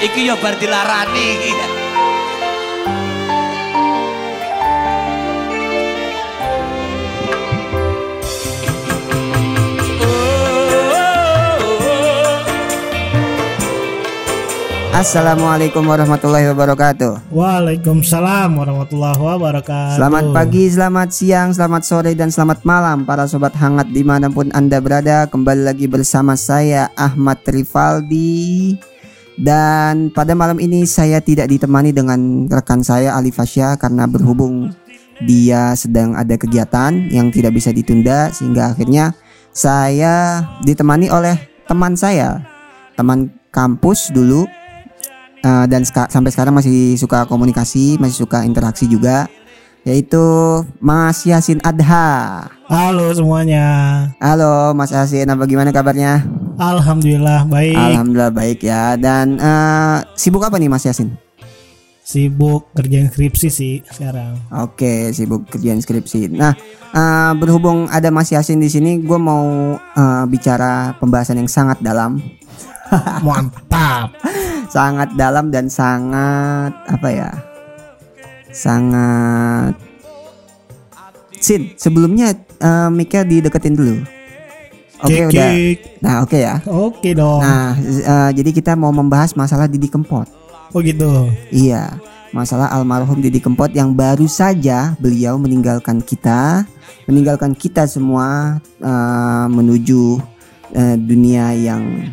Iki yo bar dilarani iki. Assalamualaikum warahmatullahi wabarakatuh. Waalaikumsalam warahmatullahi wabarakatuh. Selamat pagi, selamat siang, selamat sore, dan selamat malam para sobat hangat di mana pun anda berada. Kembali lagi bersama saya Ahmad Rivaldi. Dan pada malam ini saya tidak ditemani dengan rekan saya Ali Fasya karena berhubung dia sedang ada kegiatan yang tidak bisa ditunda sehingga akhirnya saya ditemani oleh teman saya, teman kampus dulu Uh, dan seka- sampai sekarang masih suka komunikasi, masih suka interaksi juga, yaitu Mas Yasin Adha. Halo semuanya. Halo Mas Yasin, apa gimana kabarnya? Alhamdulillah baik. Alhamdulillah baik ya. Dan uh, sibuk apa nih Mas Yasin? Sibuk kerjaan skripsi sih sekarang. Oke, sibuk kerjaan skripsi. Nah, uh, berhubung ada Mas Yasin di sini, gue mau uh, bicara pembahasan yang sangat dalam, Mantap. sangat dalam dan sangat apa ya? Sangat Sin, sebelumnya uh, mic-nya dideketin dulu. Oke Cek, udah. Nah, oke ya. Oke dong. Nah, uh, jadi kita mau membahas masalah Didi Kempot. Oh gitu. Iya, masalah almarhum Didi Kempot yang baru saja beliau meninggalkan kita, meninggalkan kita semua uh, menuju uh, dunia yang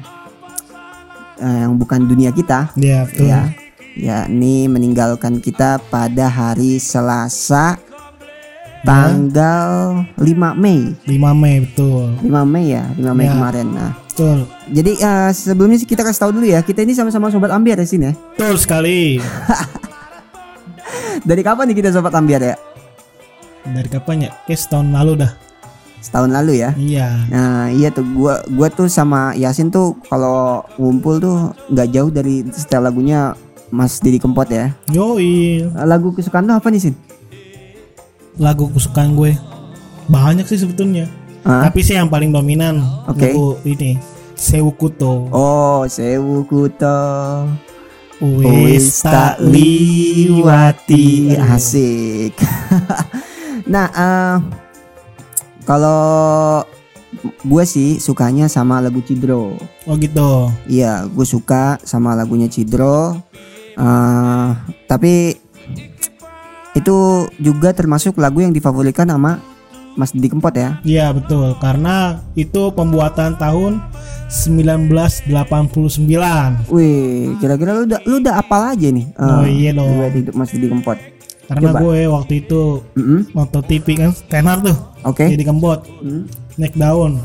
uh, yang bukan dunia kita, Ya betul. ya. Yakni meninggalkan kita pada hari Selasa tanggal 5 Mei. 5 Mei betul. 5 Mei ya, 5 Mei Ya. kemarin. Nah, Betul. jadi uh, sebelumnya sih kita kasih tahu dulu ya, kita ini sama-sama sobat ambiar ya sini ya. Betul sekali. Dari kapan nih kita sobat ambiar ya? Dari kapan ya? Kayak setahun lalu dah. Setahun lalu ya. Iya. Nah iya tuh gua gua tuh sama Yasin tuh kalau ngumpul tuh nggak jauh dari setel lagunya Mas Didi Kempot ya. Yoi. Lagu kesukaan lo apa nih Sin? Lagu kesukaan gue banyak sih sebetulnya. Hah? Tapi sih yang paling dominan Oke. lagu ini Sewu Kuto. Oh Sewu Kuto Wis tak liwati. Asik Nah eh, Kalau gue sih sukanya sama lagu Cidro Oh gitu. Iya gue suka sama lagunya Cidro Eh, Tapi Itu juga termasuk lagu yang difavoritkan sama Mas Didi Kempot ya Iya betul karena itu pembuatan tahun 1989. Wih kira-kira lu udah, lu udah apal aja nih eh, Oh iya dong. Mas Didi Kempot Karena Coba. gue waktu itu Mm-mm. nonton TV kan tenar tuh Oke jadi kempot Hmm. naik daun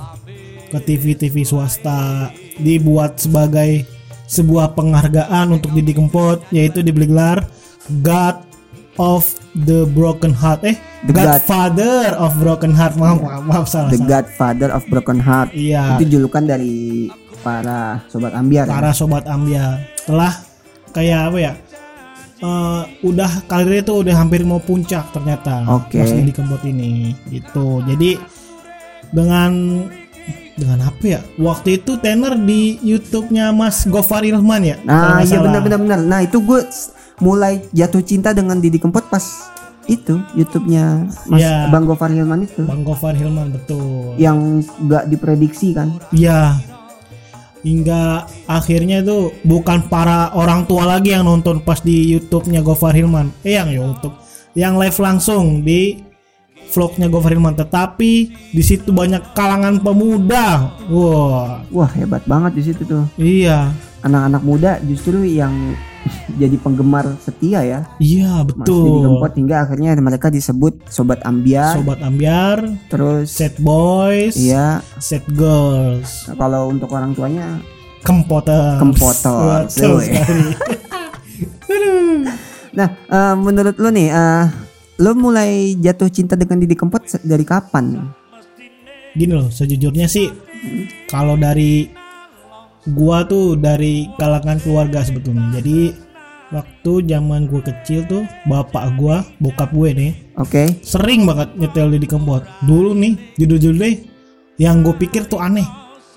ke TV TV swasta dibuat sebagai sebuah penghargaan untuk Didi Kempot yaitu diberi gelar God of the Broken Heart. Eh The God- Godfather of Broken Heart. Maaf maaf, maaf salah The salah. Godfather of Broken Heart. Iya. Itu julukan dari para sobat ambiar ya? para sobat ambiar. Telah kayak apa ya? Eh, udah karirnya tuh udah hampir mau puncak ternyata. Oke. Mas Didi Kempot ini gitu. Jadi dengan dengan apa ya? Waktu itu tenor di YouTube-nya Mas Gofar Ilman ya? Nah iya benar benar benar. Nah itu gue mulai jatuh cinta dengan Didi Kempot pas itu YouTube-nya Mas Ya. Bang Gofar Hilman itu. Bang Gofar Hilman betul. Yang gak diprediksi kan? Iya. Hingga akhirnya itu bukan para orang tua lagi yang nonton pas di YouTube-nya Gofar Hilman. Eh yang YouTube. Yang live langsung di vlognya Gofar Hilman. Tetapi di situ banyak kalangan pemuda. Wah. Wah hebat banget di situ tuh. Iya. Anak-anak muda justru yang jadi penggemar setia ya. Iya Mas Didi betul Kempot hingga akhirnya mereka disebut sobat ambiar. Sobat ambiar terus set boys iya. Set girls. Kalau untuk orang tuanya Betul sekali. Aduh. Nah, eh, menurut lo nih, eh, lo mulai jatuh cinta dengan Didi Kempot dari kapan? gini loh sejujurnya sih kalau dari gua tuh dari kalangan keluarga sebetulnya jadi waktu zaman gua kecil tuh bapak gua bokap gue nih Oke, sering banget nyetel Didi Kempot dulu nih judul-judulnya yang gue pikir tuh aneh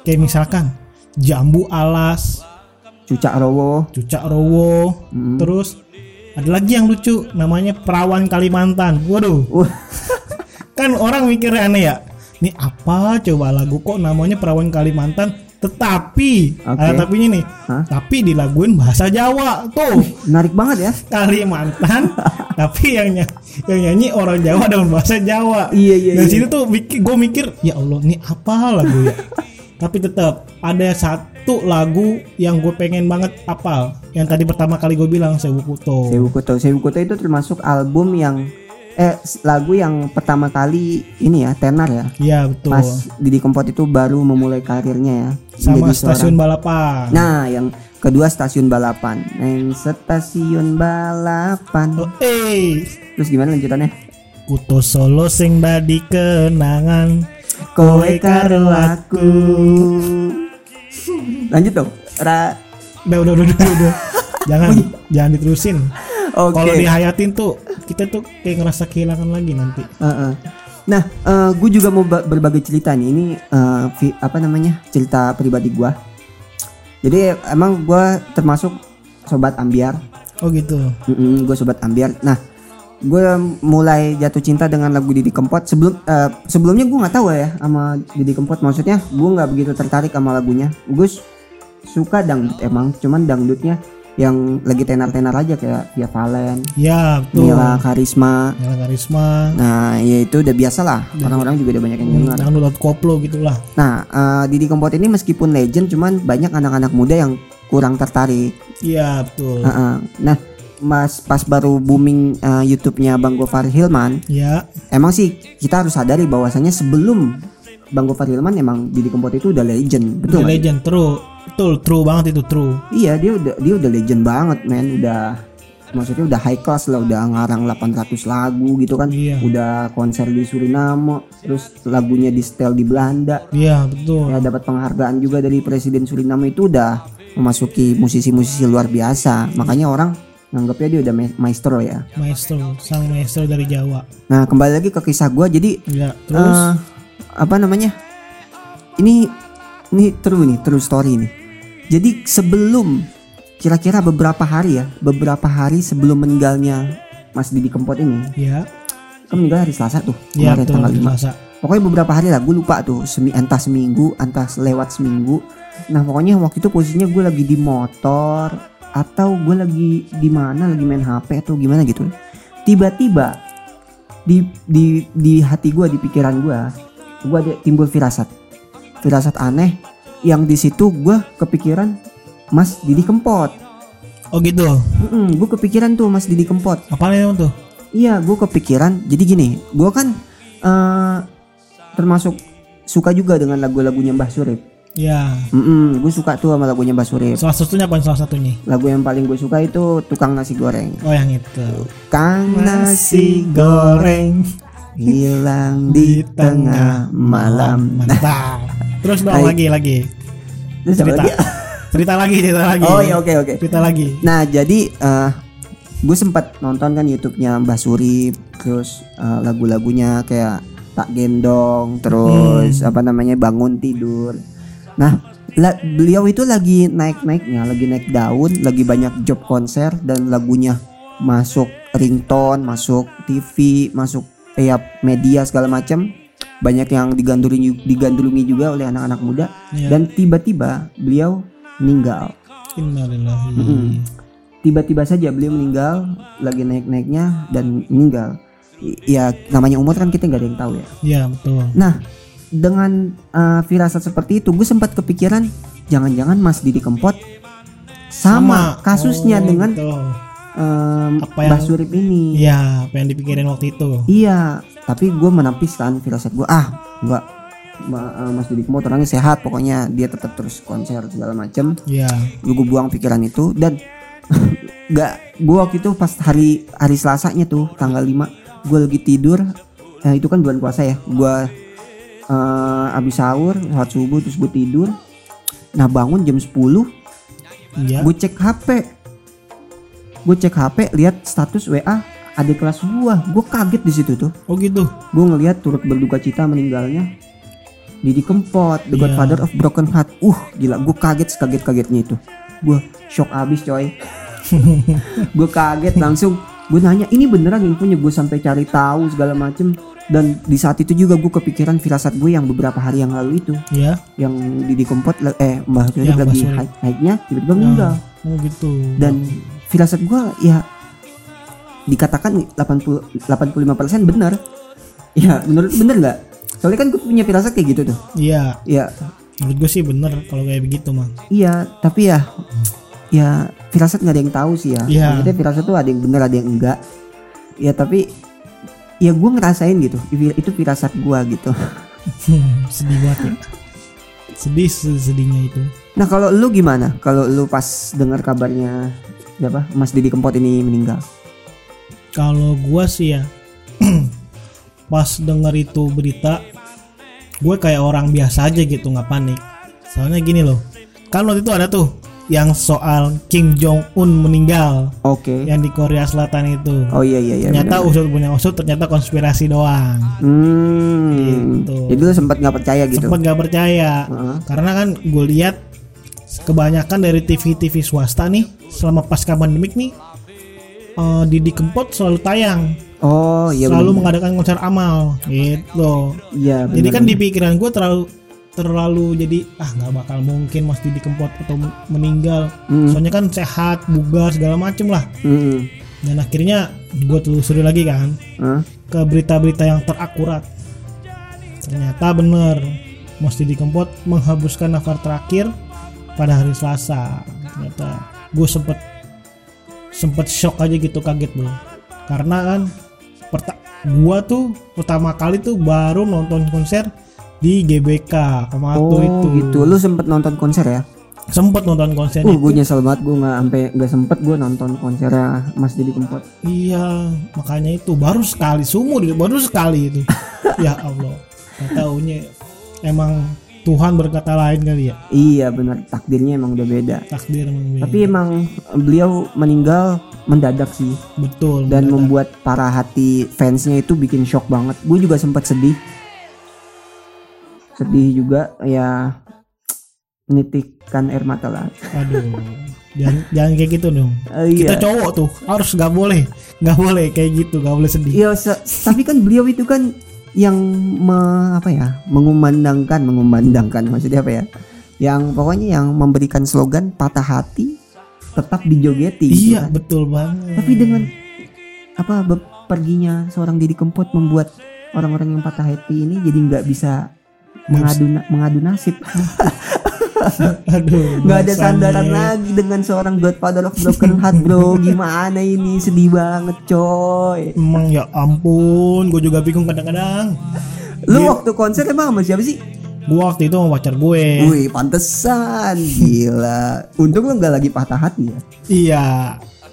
kayak misalkan jambu alas Cucak Rowo. Cucak Rowo. Hmm. Terus ada lagi yang lucu namanya Perawan Kalimantan. Waduh. Wah, kan orang mikirnya aneh ya ini apa coba lagu kok namanya perawan Kalimantan tetapi Oke. ada tapinya nih Hah? tapi dilaguin bahasa Jawa tuh menarik banget ya. Kalimantan tapi yang ny- yang nyanyi orang Jawa dengan bahasa Jawa Iya, iya, dan iya. situ tuh gue mikir ya Allah ini apa lagu ya tapi tetap ada satu lagu yang gue pengen banget apal yang tadi pertama kali gue bilang Sewu Kuto Sewu Kuto. Sewu Kuto itu termasuk album yang eh lagu yang pertama kali ini ya tenar ya. Iya betul Pas Didi Kempot itu baru memulai karirnya ya. sama stasiun seorang- balapan Nah, yang kedua stasiun balapan. Neng stasiun balapan. Oh, eh, Terus gimana lanjutannya? Kuto Solo sing dadi kenangan. Kowe karo aku. Lanjut dong. Ra Udah, udah, udah, udah, udah. jangan, jangan diterusin. Oke. Kalau dihayatin tuh, kita tuh kayak ngerasa kehilangan lagi nanti. Heeh. Nah, gue juga mau ba- berbagi cerita nih. Ini eh, vi- apa namanya cerita pribadi gue. Jadi emang gue termasuk sobat ambiar. Oh gitu. gue sobat ambiar. Nah, gue mulai jatuh cinta dengan lagu Didi Kempot. Sebelum eh, sebelumnya gue nggak tahu ya sama Didi Kempot. Maksudnya gue nggak begitu tertarik sama lagunya. Gue suka dangdut emang, cuman dangdutnya yang lagi tenar-tenar aja kayak Via Valen, Ya, betul. Mila Karisma. Mila Karisma. Nah, ya itu udah biasa lah. Orang-orang juga udah banyak yang dengar. Jangan download koplo gitulah. Nah, eh, Didi Kempot ini meskipun legend, cuman banyak anak-anak muda yang kurang tertarik. Iya, betul. Heeh. Nah, mas pas baru booming eh, YouTube-nya Bang Gofar Hilman, Ya, emang sih kita harus sadari bahwasannya sebelum Bang Gofar Hilman emang Didi Kempot itu udah legend, betul? Nggak? Legend true. Betul, true banget itu true. Iya, dia udah dia udah legend banget, men. Udah maksudnya udah high class lah, udah ngarang 800 lagu gitu kan. Iya. Udah konser di Suriname, terus lagunya di setel di Belanda. Iya, betul. Ya dapat penghargaan juga dari Presiden Suriname itu udah memasuki musisi-musisi luar biasa. Makanya orang nganggapnya dia udah ma- maestro ya. Maestro, sang maestro dari Jawa. Nah, kembali lagi ke kisah gua. Jadi Ya, terus eh, apa namanya? Ini ini true nih, true story nih. Jadi sebelum kira-kira beberapa hari ya, beberapa hari sebelum meninggalnya Mas Didi Kempot ini, ya, kan meninggal hari Selasa tuh, ya betul. tanggal 5. Selasa. Pokoknya beberapa hari lah, gue lupa tuh, semi, entah seminggu, entah lewat seminggu. Nah pokoknya waktu itu posisinya gue lagi di motor atau gue lagi di mana, lagi main HP atau gimana gitu. Tiba-tiba di di di hati gue, di pikiran gue, gue ada timbul firasat, firasat aneh yang di situ gue kepikiran Mas Didi Kempot. Oh gitu. gue kepikiran tuh Mas Didi Kempot. Apa namanya tuh? Iya, gue kepikiran. Jadi gini, gue kan eh termasuk suka juga dengan lagu-lagunya Mbah Surip. Ya. gue suka tuh sama lagunya Mbah Surip. Salah satunya apa salah satunya? Lagu yang paling gue suka itu Tukang Nasi Goreng. Oh yang itu. Kang nasi goreng hilang di tengah malam. Mantap. Terus dong lagi lagi. Terus Cerita. lagi? Cerita lagi, cerita lagi. Oh ya oke oke. Cerita lagi. Nah jadi eh gue sempat nonton kan YouTube-nya Mbah Surip, terus eh, lagu-lagunya kayak tak gendong, terus apa namanya bangun tidur. Nah la- beliau itu lagi naik-naiknya, lagi naik daun, lagi banyak job konser dan lagunya masuk ringtone, masuk TV, masuk ya media segala macam. Banyak yang digandrungi digandrungi juga oleh anak-anak muda Ya. dan tiba-tiba beliau meninggal. Mm-mm. tiba-tiba saja beliau meninggal lagi naik-naiknya dan meninggal ya namanya umur kan kita nggak ada yang tahu ya Ya betul. nah dengan uh, firasat seperti itu gue sempat kepikiran jangan-jangan Mas Didi Kempot sama, kasusnya Oh, dengan betul. Um, Apa yang- Mbah Surip ini. Iya, apa yang dipikirin waktu itu? iya tapi gue menapis kan firasat gue ah nggak Ma- uh, Mas Didi Kempot orangnya sehat pokoknya dia tetap terus konser segala macam Iya. lu gue buang pikiran itu dan nggak gue waktu itu pas hari hari Selasanya tuh tanggal 5 gue lagi tidur. Eh, itu kan bulan puasa ya. Gue eh, abis sahur sholat subuh terus gue tidur. Nah bangun jam 10 Iya. gue cek HP gue cek HP lihat status WA adik kelas gue gue kaget di situ tuh. Oh gitu. gue ngelihat turut berduka cita meninggalnya Didi Kempot, The Iya. Godfather of Broken Heart. Uh, gila, gue kaget sekaget-kagetnya itu. gue shock abis coy. Gue kaget langsung. Gue nanya ini beneran infonya? Gue sampai cari tahu segala macem. Dan di saat itu juga gue kepikiran firasat gue yang beberapa hari yang lalu itu. Ya yang Didi Kempot la- eh Mbah Mbah lagi high high-nya tiba-tiba meninggal. Oh gitu. Dan firasat gue ya dikatakan 80 85% benar. Ya menurut bener nggak? Soalnya kan gue punya firasat kayak gitu tuh. Iya. Ya. Menurut gue sih bener kalau kayak begitu mah iya tapi ya ya firasat nggak ada yang tahu sih ya. Iya. maksudnya firasat tuh ada yang benar ada yang enggak. Ya tapi ya gue ngerasain gitu. Itu firasat gue gitu. Sedih banget ya. Sedih sedihnya itu. Nah kalau lu gimana? Kalau lu pas dengar kabarnya siapa Mas Didi Kempot ini meninggal. Kalau gua sih ya pas denger itu berita gue kayak orang biasa aja gitu nggak panik. Soalnya gini loh kan waktu itu ada tuh yang soal Kim Jong Un meninggal oke. yang di Korea Selatan itu. Oh iya iya iya ternyata usut punya usut ternyata konspirasi doang. Hmm. Gitu. jadi lu sempat nggak percaya gitu? Sempat gak percaya. Heeh. karena kan gue lihat kebanyakan dari TV-TV swasta nih selama pasca pandemik nih eh, Didi Kempot selalu tayang oh iya selalu benar. mengadakan konser amal gitu iya jadi kan di pikiran gue terlalu terlalu jadi ah nggak bakal mungkin Mas Didi Kempot atau men- meninggal Hmm. soalnya kan sehat bugar segala macem lah Hmm. dan akhirnya gue telusuri lagi kan Hah? ke berita-berita yang terakurat ternyata bener Mas Didi Kempot menghabiskan nafas terakhir pada hari Selasa ternyata. Gue sempet sempet shock aja gitu kaget bro karena kan perta gua tuh pertama kali tuh baru nonton konser di GBK kemarin oh itu. gitu. Lu sempet nonton konser ya? Sempet nonton konser Uh, gue nyesel banget gue nggak sampai nggak sempet gue nonton konsernya Mas Didi Kempot. iya makanya itu. Baru sekali sumur baru sekali itu ya Allah Gak taunya. Emang Tuhan berkata lain kali ya Iya benar takdirnya emang udah beda. takdir emang beda. Tapi emang beliau meninggal mendadak sih betul dan mendadak. membuat para hati fansnya itu bikin shock banget. Gue juga sempat sedih, sedih juga ya menitikkan air mata lah. aduh jangan jangan kayak gitu dong kita iya. cowok tuh harus nggak boleh nggak boleh kayak gitu nggak boleh sedih Iya, tapi kan beliau itu kan yang me- apa ya mengumandangkan mengumandangkan maksudnya apa ya? Yang pokoknya yang memberikan slogan patah hati tetap dijogeti gitu iya kan. betul banget. Tapi dengan apa perginya seorang Didi Kempot membuat orang-orang yang patah hati ini jadi nggak bisa. mengadu mengadu nasib aduh nggak ada sandaran lagi dengan seorang Godfather of Broken Heart bro. Gimana ini? Sedih banget coy. Emang ya ampun. Gue juga bingung kadang-kadang. Lu waktu konser emang sama siapa sih? Gue waktu itu sama pacar gue. Wih pantesan. Gila. Untung lu gak lagi patah hati ya. Iya.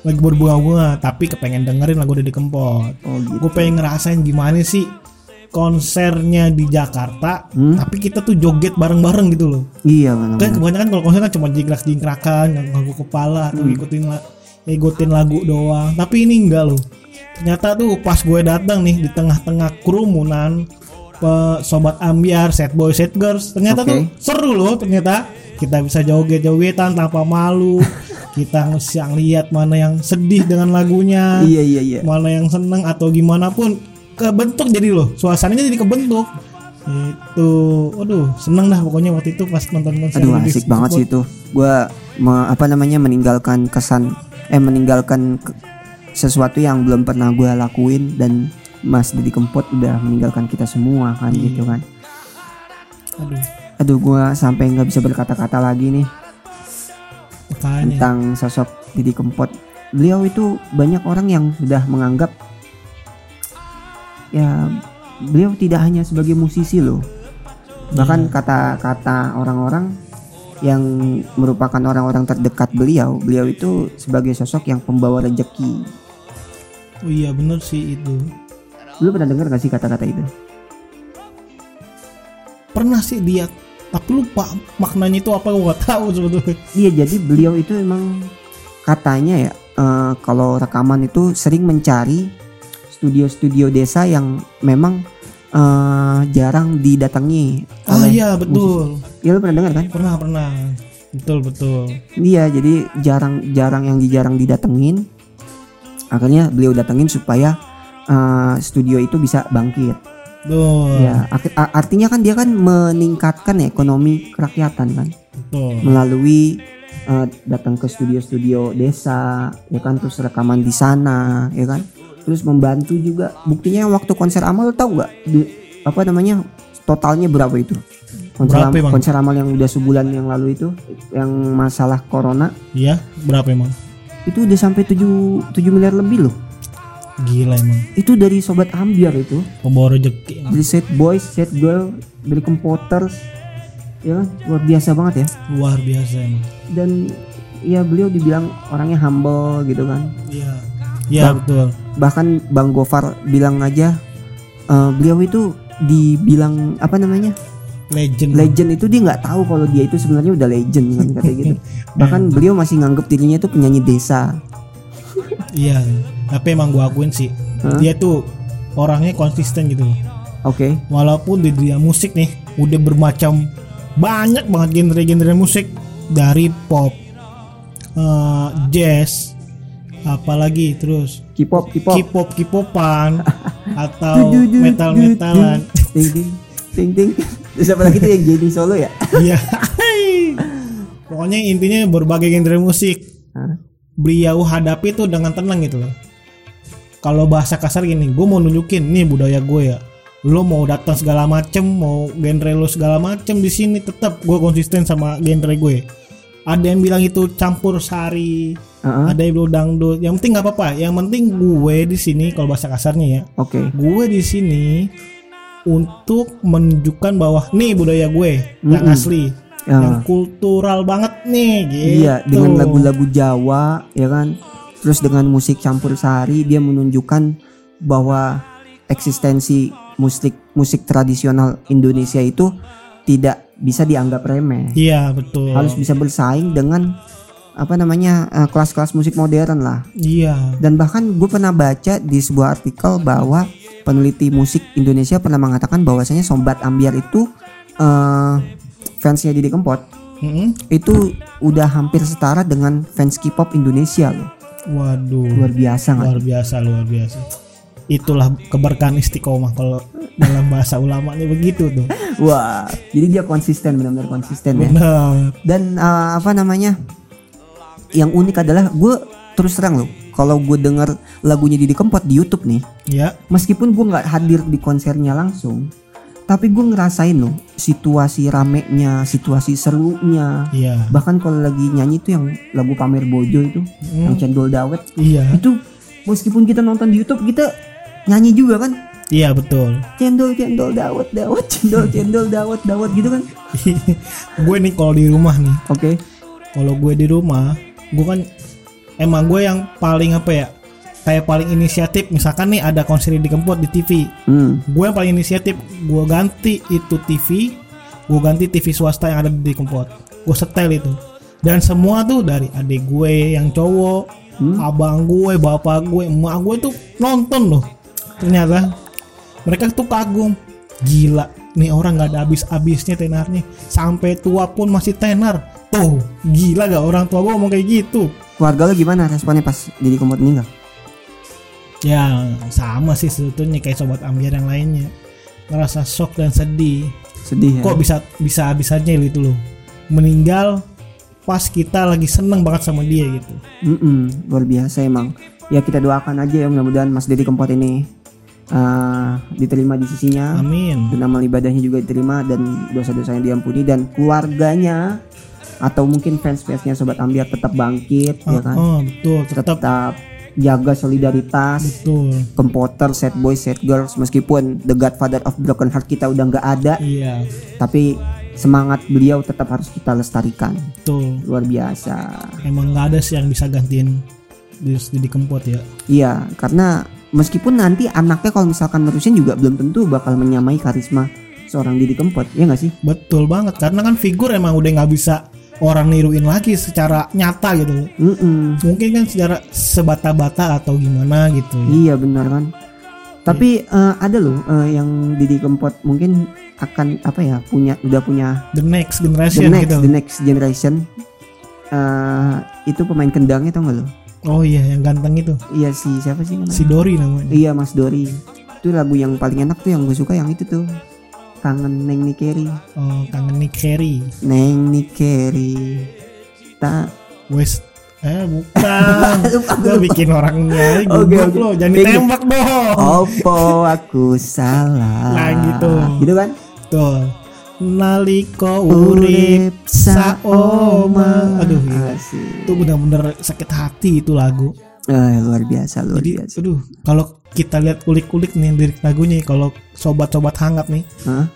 Lagi berbunga-bunga tapi kepengen dengerin lagu Didi Kempot. Oh gitu. Gue pengen ngerasain gimana sih konsernya di Jakarta Hmm? tapi kita tuh joget bareng-bareng gitu loh. Iya benar kan kebanyakan kalau konser kan cuma jingkrak jingkrakan ngaku kepala Hmm. ikutin la- ikutin lagu doang. Tapi ini enggak loh. Ternyata tuh pas gue datang nih di tengah-tengah kerumunan pe- sobat ambiar set boy set girls ternyata Oke. tuh seru loh ternyata. Kita bisa joget-jogetan tanpa malu. Kita nge- lihat mana yang sedih dengan lagunya Iya iya iya. mana yang seneng atau gimana pun kebentuk jadi loh. Suasananya jadi kebentuk. Itu aduh seneng dah pokoknya waktu itu pas nonton konser Aduh asik banget sih itu. Gue apa namanya meninggalkan kesan Eh meninggalkan ke- sesuatu yang belum pernah gue lakuin Dan Mas Didi Kempot udah meninggalkan kita semua kan Iya. gitu kan. Aduh. Aduh gue sampai nggak bisa berkata-kata lagi nih makanya tentang sosok Didi Kempot. Beliau itu banyak orang yang sudah menganggap ya beliau tidak hanya sebagai musisi loh. Bahkan kata-kata orang-orang yang merupakan orang-orang terdekat beliau, beliau itu sebagai sosok yang pembawa rejeki. oh iya bener sih itu Lu pernah dengar gak sih kata-kata itu? pernah sih dia tapi lupa maknanya itu apa gue gak tahu sebetulnya Iya, jadi beliau itu emang katanya ya eh, kalau rekaman itu sering mencari studio-studio desa yang memang eh, jarang didatangi ah oleh iya betul Ya lu pernah dengar kan? pernah pernah betul betul Iya, jadi jarang-jarang yang jarang didatengin. Akhirnya beliau datengin supaya eh, studio itu bisa bangkit. tuh Ya, artinya kan dia kan meningkatkan ekonomi kerakyatan kan betul melalui eh, datang ke studio-studio desa, ya kan terus rekaman di sana, ya kan. Terus membantu juga. Buktinya waktu konser amal tahu nggak apa namanya totalnya berapa itu? Konser, Berapa, am- konser amal yang udah sebulan yang lalu itu yang masalah corona iya berapa emang itu udah sampai 7 7 miliar lebih loh. gila emang Itu dari sobat ambiar itu, pembawa emang. dari set boys, set girl, dari kompoters. Ya kan? luar biasa banget ya. luar biasa emang Dan ya beliau dibilang orangnya humble gitu kan. iya iya betul Bahkan Bang Gofar bilang aja eh, beliau itu dibilang apa namanya? legend legend itu dia nggak tahu kalau dia itu sebenarnya udah legend kan katanya gitu. Bahkan beliau masih nganggep dirinya itu penyanyi desa. iya tapi emang gua akuin sih Hah? dia tuh orangnya konsisten gitu loh Oke. walaupun di dunia musik nih udah bermacam banyak banget genre-genre musik dari pop eh, jazz apalagi terus? K-pop, K-pop. K-pop K-popan. Atau metal metalan. Ting ting. Ting ting. Terus apa lagi tuh yang jadi solo ya? iya. Pokoknya intinya berbagai genre musik. Beliau hadapi tuh dengan tenang gitu loh. Kalau bahasa kasar gini gue mau nunjukin nih budaya gue ya. Lo mau datang segala macem mau genre lo segala macem di sini tetap gue konsisten sama genre gue ada yang bilang itu campur sari Heeh. ada yang bilang dangdut yang penting nggak apa-apa yang penting gue di sini kalau bahasa kasarnya ya Oke. gue di sini untuk menunjukkan bahwa nih budaya gue yang Mm-mm. asli Ya. yang kultural banget nih gitu Iya, dengan lagu-lagu Jawa, ya kan. Terus dengan musik campur sari, dia menunjukkan bahwa eksistensi musik musik tradisional Indonesia itu tidak bisa dianggap remeh. iya betul Harus bisa bersaing dengan apa namanya eh, kelas-kelas musik modern lah. iya Dan bahkan gue pernah baca di sebuah artikel bahwa peneliti musik Indonesia pernah mengatakan bahwasanya Sobat Ambiar itu eh, fansnya Didi Kempot Mm-mm. itu udah hampir setara dengan fans K-pop Indonesia loh. waduh Luar biasa nggak? luar biasa luar biasa itulah keberkahan istiqomah kalau dalam bahasa ulamanya begitu tuh Wah, jadi dia konsisten benar-benar konsisten ya. benar Dan eh, apa namanya? Yang unik adalah gue terus terang loh, kalau gue denger lagunya Didi Kempot di YouTube nih, ya meskipun gue nggak hadir di konsernya langsung, tapi gue ngerasain loh situasi ramenya, situasi serunya. iya Bahkan kalau lagi nyanyi tuh yang lagu pamer bojo itu, yang Mm, cendol dawet, iya itu meskipun kita nonton di YouTube kita nyanyi juga kan? Iya betul. Cendol cendol dawet dawet cendol cendol dawet dawet gitu kan? Gue nih kalau di rumah nih. Oke. Kalau gue di rumah gue kan emang gue yang paling apa ya kayak paling inisiatif. Misalkan nih ada konser di Kempot di TV hmm. Gue yang paling inisiatif gue ganti itu TV gue ganti TV swasta yang ada di Kempot gue setel itu. Dan semua tuh dari adik gue yang cowok Hmm. abang gue bapak gue emak gue tuh nonton loh ternyata mereka tuh kagum. Gila nih orang nggak ada habis-habisnya tenarnya. Sampai tua pun masih tenar. Tuh gila gak orang tua gue ngomong kayak gitu? Keluarga lo gimana responnya pas jadi kempot meninggal? Ya sama sih sebetulnya kayak sobat ambiar yang lainnya. Ngerasa shock dan sedih. Sedih ya? kok bisa bisa bisanya itu loh. Meninggal pas kita lagi seneng banget sama dia gitu. Mm-mm, luar biasa emang. Ya kita doakan aja ya mudah-mudahan Mas Dedi Kempot ini eh, diterima di sisinya. Amin. Dan amal ibadahnya juga diterima dan dosa-dosanya diampuni dan keluarganya atau mungkin fans-fansnya sobat ambiar tetap bangkit ya kan? Oh betul. Tetap tetap jaga solidaritas betul. komputer set boys set girls meskipun the godfather of broken heart kita udah nggak ada iya. tapi semangat beliau tetap harus kita lestarikan. Betul. Luar biasa. Emang nggak ada sih yang bisa gantiin di, di kempot ya. Iya karena meskipun nanti anaknya kalau misalkan nerusin juga belum tentu bakal menyamai karisma seorang Didi Kempot ya nggak sih? Betul banget karena kan figur emang udah nggak bisa orang niruin lagi secara nyata gitu. Mm-mm. mungkin kan secara sebata-bata atau gimana gitu. Iya benar kan? Tapi eh, ada loh eh, yang Didi Kempot mungkin akan apa ya punya udah punya the next the generation next gitu. the next generation. Eh, itu pemain kendangnya tau gak lo? Oh iya yang ganteng itu Iya sih siapa sih namanya? si Dori namanya. Iya Mas Dori. Itu lagu yang paling enak tuh yang gue suka yang itu tuh. Kangen Neng Nikeri. Oh kangen Carey. Neng Nikeri. Tak West eh bukan. Gua bikin orangnya Oke, goblok oke. lo jangan ditembak dong. Opo aku salah. Nah, gitu. Gitu kan? Tuh. Naliko urip saoma. Aduh, gila. Asik. itu benar-benar sakit hati itu lagu. Eh, luar biasa, luar Jadi, biasa. aduh, kalau kita lihat kulik-kulik nih lirik lagunya, kalau sobat-sobat hangat nih, Hah?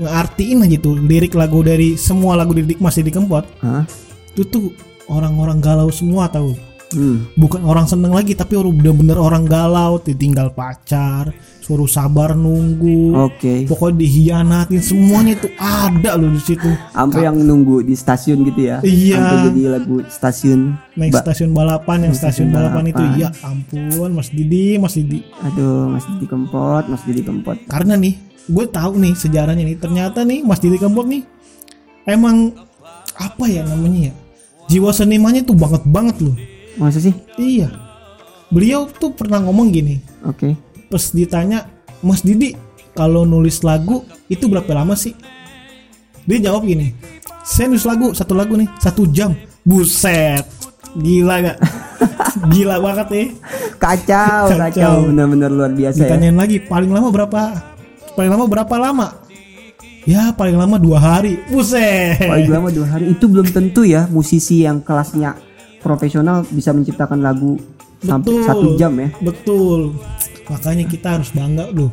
ngartiin aja tuh lirik lagu dari semua lagu di masih di Kempot, Hah? itu tuh orang-orang galau semua tahu. Hmm. Bukan orang seneng lagi, tapi orang bener-bener orang galau, ditinggal pacar, suruh sabar nunggu. Oke. Pokoknya dihianatin semuanya itu ada loh di situ. Sampai yang nunggu di stasiun gitu ya. Iya. Sampai jadi lagu stasiun. Naik Ba- stasiun balapan yang stasiun stasiun balapan, itu balapan. ya ampun Mas Didi Mas Didi Aduh, Mas Didi Kempot, Mas Didi Kempot. karena nih gue tahu nih sejarahnya nih ternyata nih Mas Didi Kempot nih emang apa ya namanya ya jiwa senimannya tuh banget banget loh Masa sih? iya. Beliau tuh pernah ngomong gini. Oke. pas ditanya Mas Didi kalau nulis lagu itu berapa lama sih? Dia jawab gini saya nulis lagu satu lagu nih satu jam. Buset. Gila gak gila banget nih Kacau, Kacau. kacau. Benar-benar luar biasa ya. ditanyain lagi paling lama berapa? Paling lama berapa lama? Ya paling lama dua hari. Buset. Paling lama dua hari. Itu belum tentu ya musisi yang kelasnya profesional bisa menciptakan lagu sampai Betul. satu jam ya. betul makanya kita harus bangga loh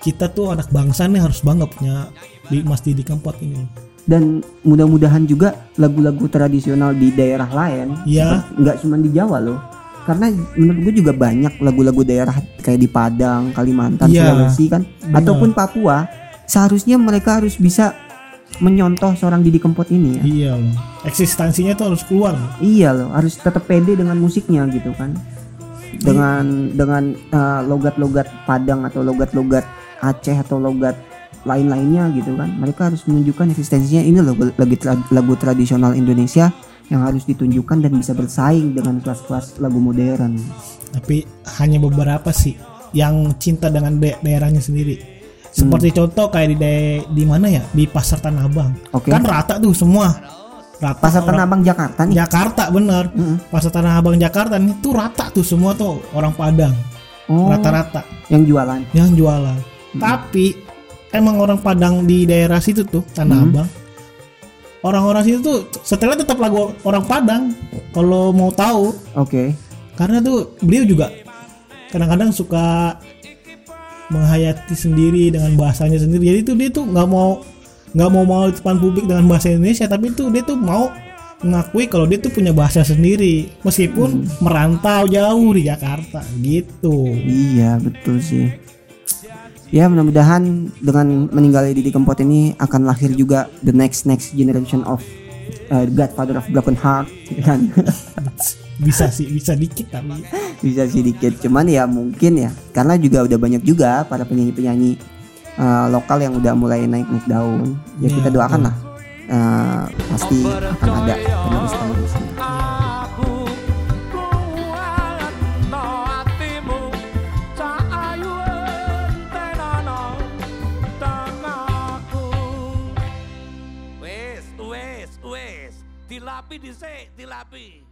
kita tuh anak bangsa nih harus bangga punya di Mas Didi Kempot ini Dan mudah-mudahan juga lagu-lagu tradisional di daerah lain, Iya. seperti- nggak cuma di Jawa loh. Karena menurut gue juga banyak lagu-lagu daerah kayak di Padang, Kalimantan, Iya. Sulawesi kan, Benar. ataupun Papua. Seharusnya mereka harus bisa menyontoh seorang Didi Kempot ini ya. iya loh eksistensinya tuh harus keluar. Iya loh, harus tetap pede dengan musiknya gitu kan. Dengan dengan uh, logat-logat Padang atau logat-logat Aceh atau logat lain-lainnya gitu kan. Mereka harus menunjukkan eksistensinya ini loh lagu, lagu tradisional Indonesia yang harus ditunjukkan dan bisa bersaing dengan kelas-kelas lagu modern. tapi hanya beberapa sih yang cinta dengan da- daerahnya sendiri seperti contoh kayak di di mana ya di pasar Tanah Abang Oke. kan rata tuh semua rata Pasar orang- Tanah Abang Jakarta nih. Jakarta bener Mm-mm. pasar Tanah Abang Jakarta nih tuh rata tuh semua tuh orang Padang Oh, rata-rata yang jualan. yang jualan tapi emang orang Padang di daerah situ tuh Tanah Hmm. Abang orang-orang situ tuh setelah tetap lagu orang Padang kalau mau tahu Oke. karena tuh beliau juga kadang-kadang suka menghayati sendiri dengan bahasanya sendiri. Jadi tuh dia tuh nggak mau nggak mau mau di depan publik dengan bahasa Indonesia tapi tuh dia tuh mau mengakui kalau dia tuh punya bahasa sendiri meskipun merantau jauh di Jakarta gitu. Iya betul sih. Ya mudah-mudahan dengan meninggalnya Didi Kempot ini akan lahir juga the next next generation of uh, Godfather of Broken Heart gitu kan bisa sih bisa dikit tapi. Bisa sedikit cuman ya mungkin ya karena juga udah banyak juga para penyanyi-penyanyi uh, lokal yang udah mulai naik-naik daun. Ya Iya, kita doakan betul. lah uh, pasti akan ada wis, wis Dilapi dhisik, dilapi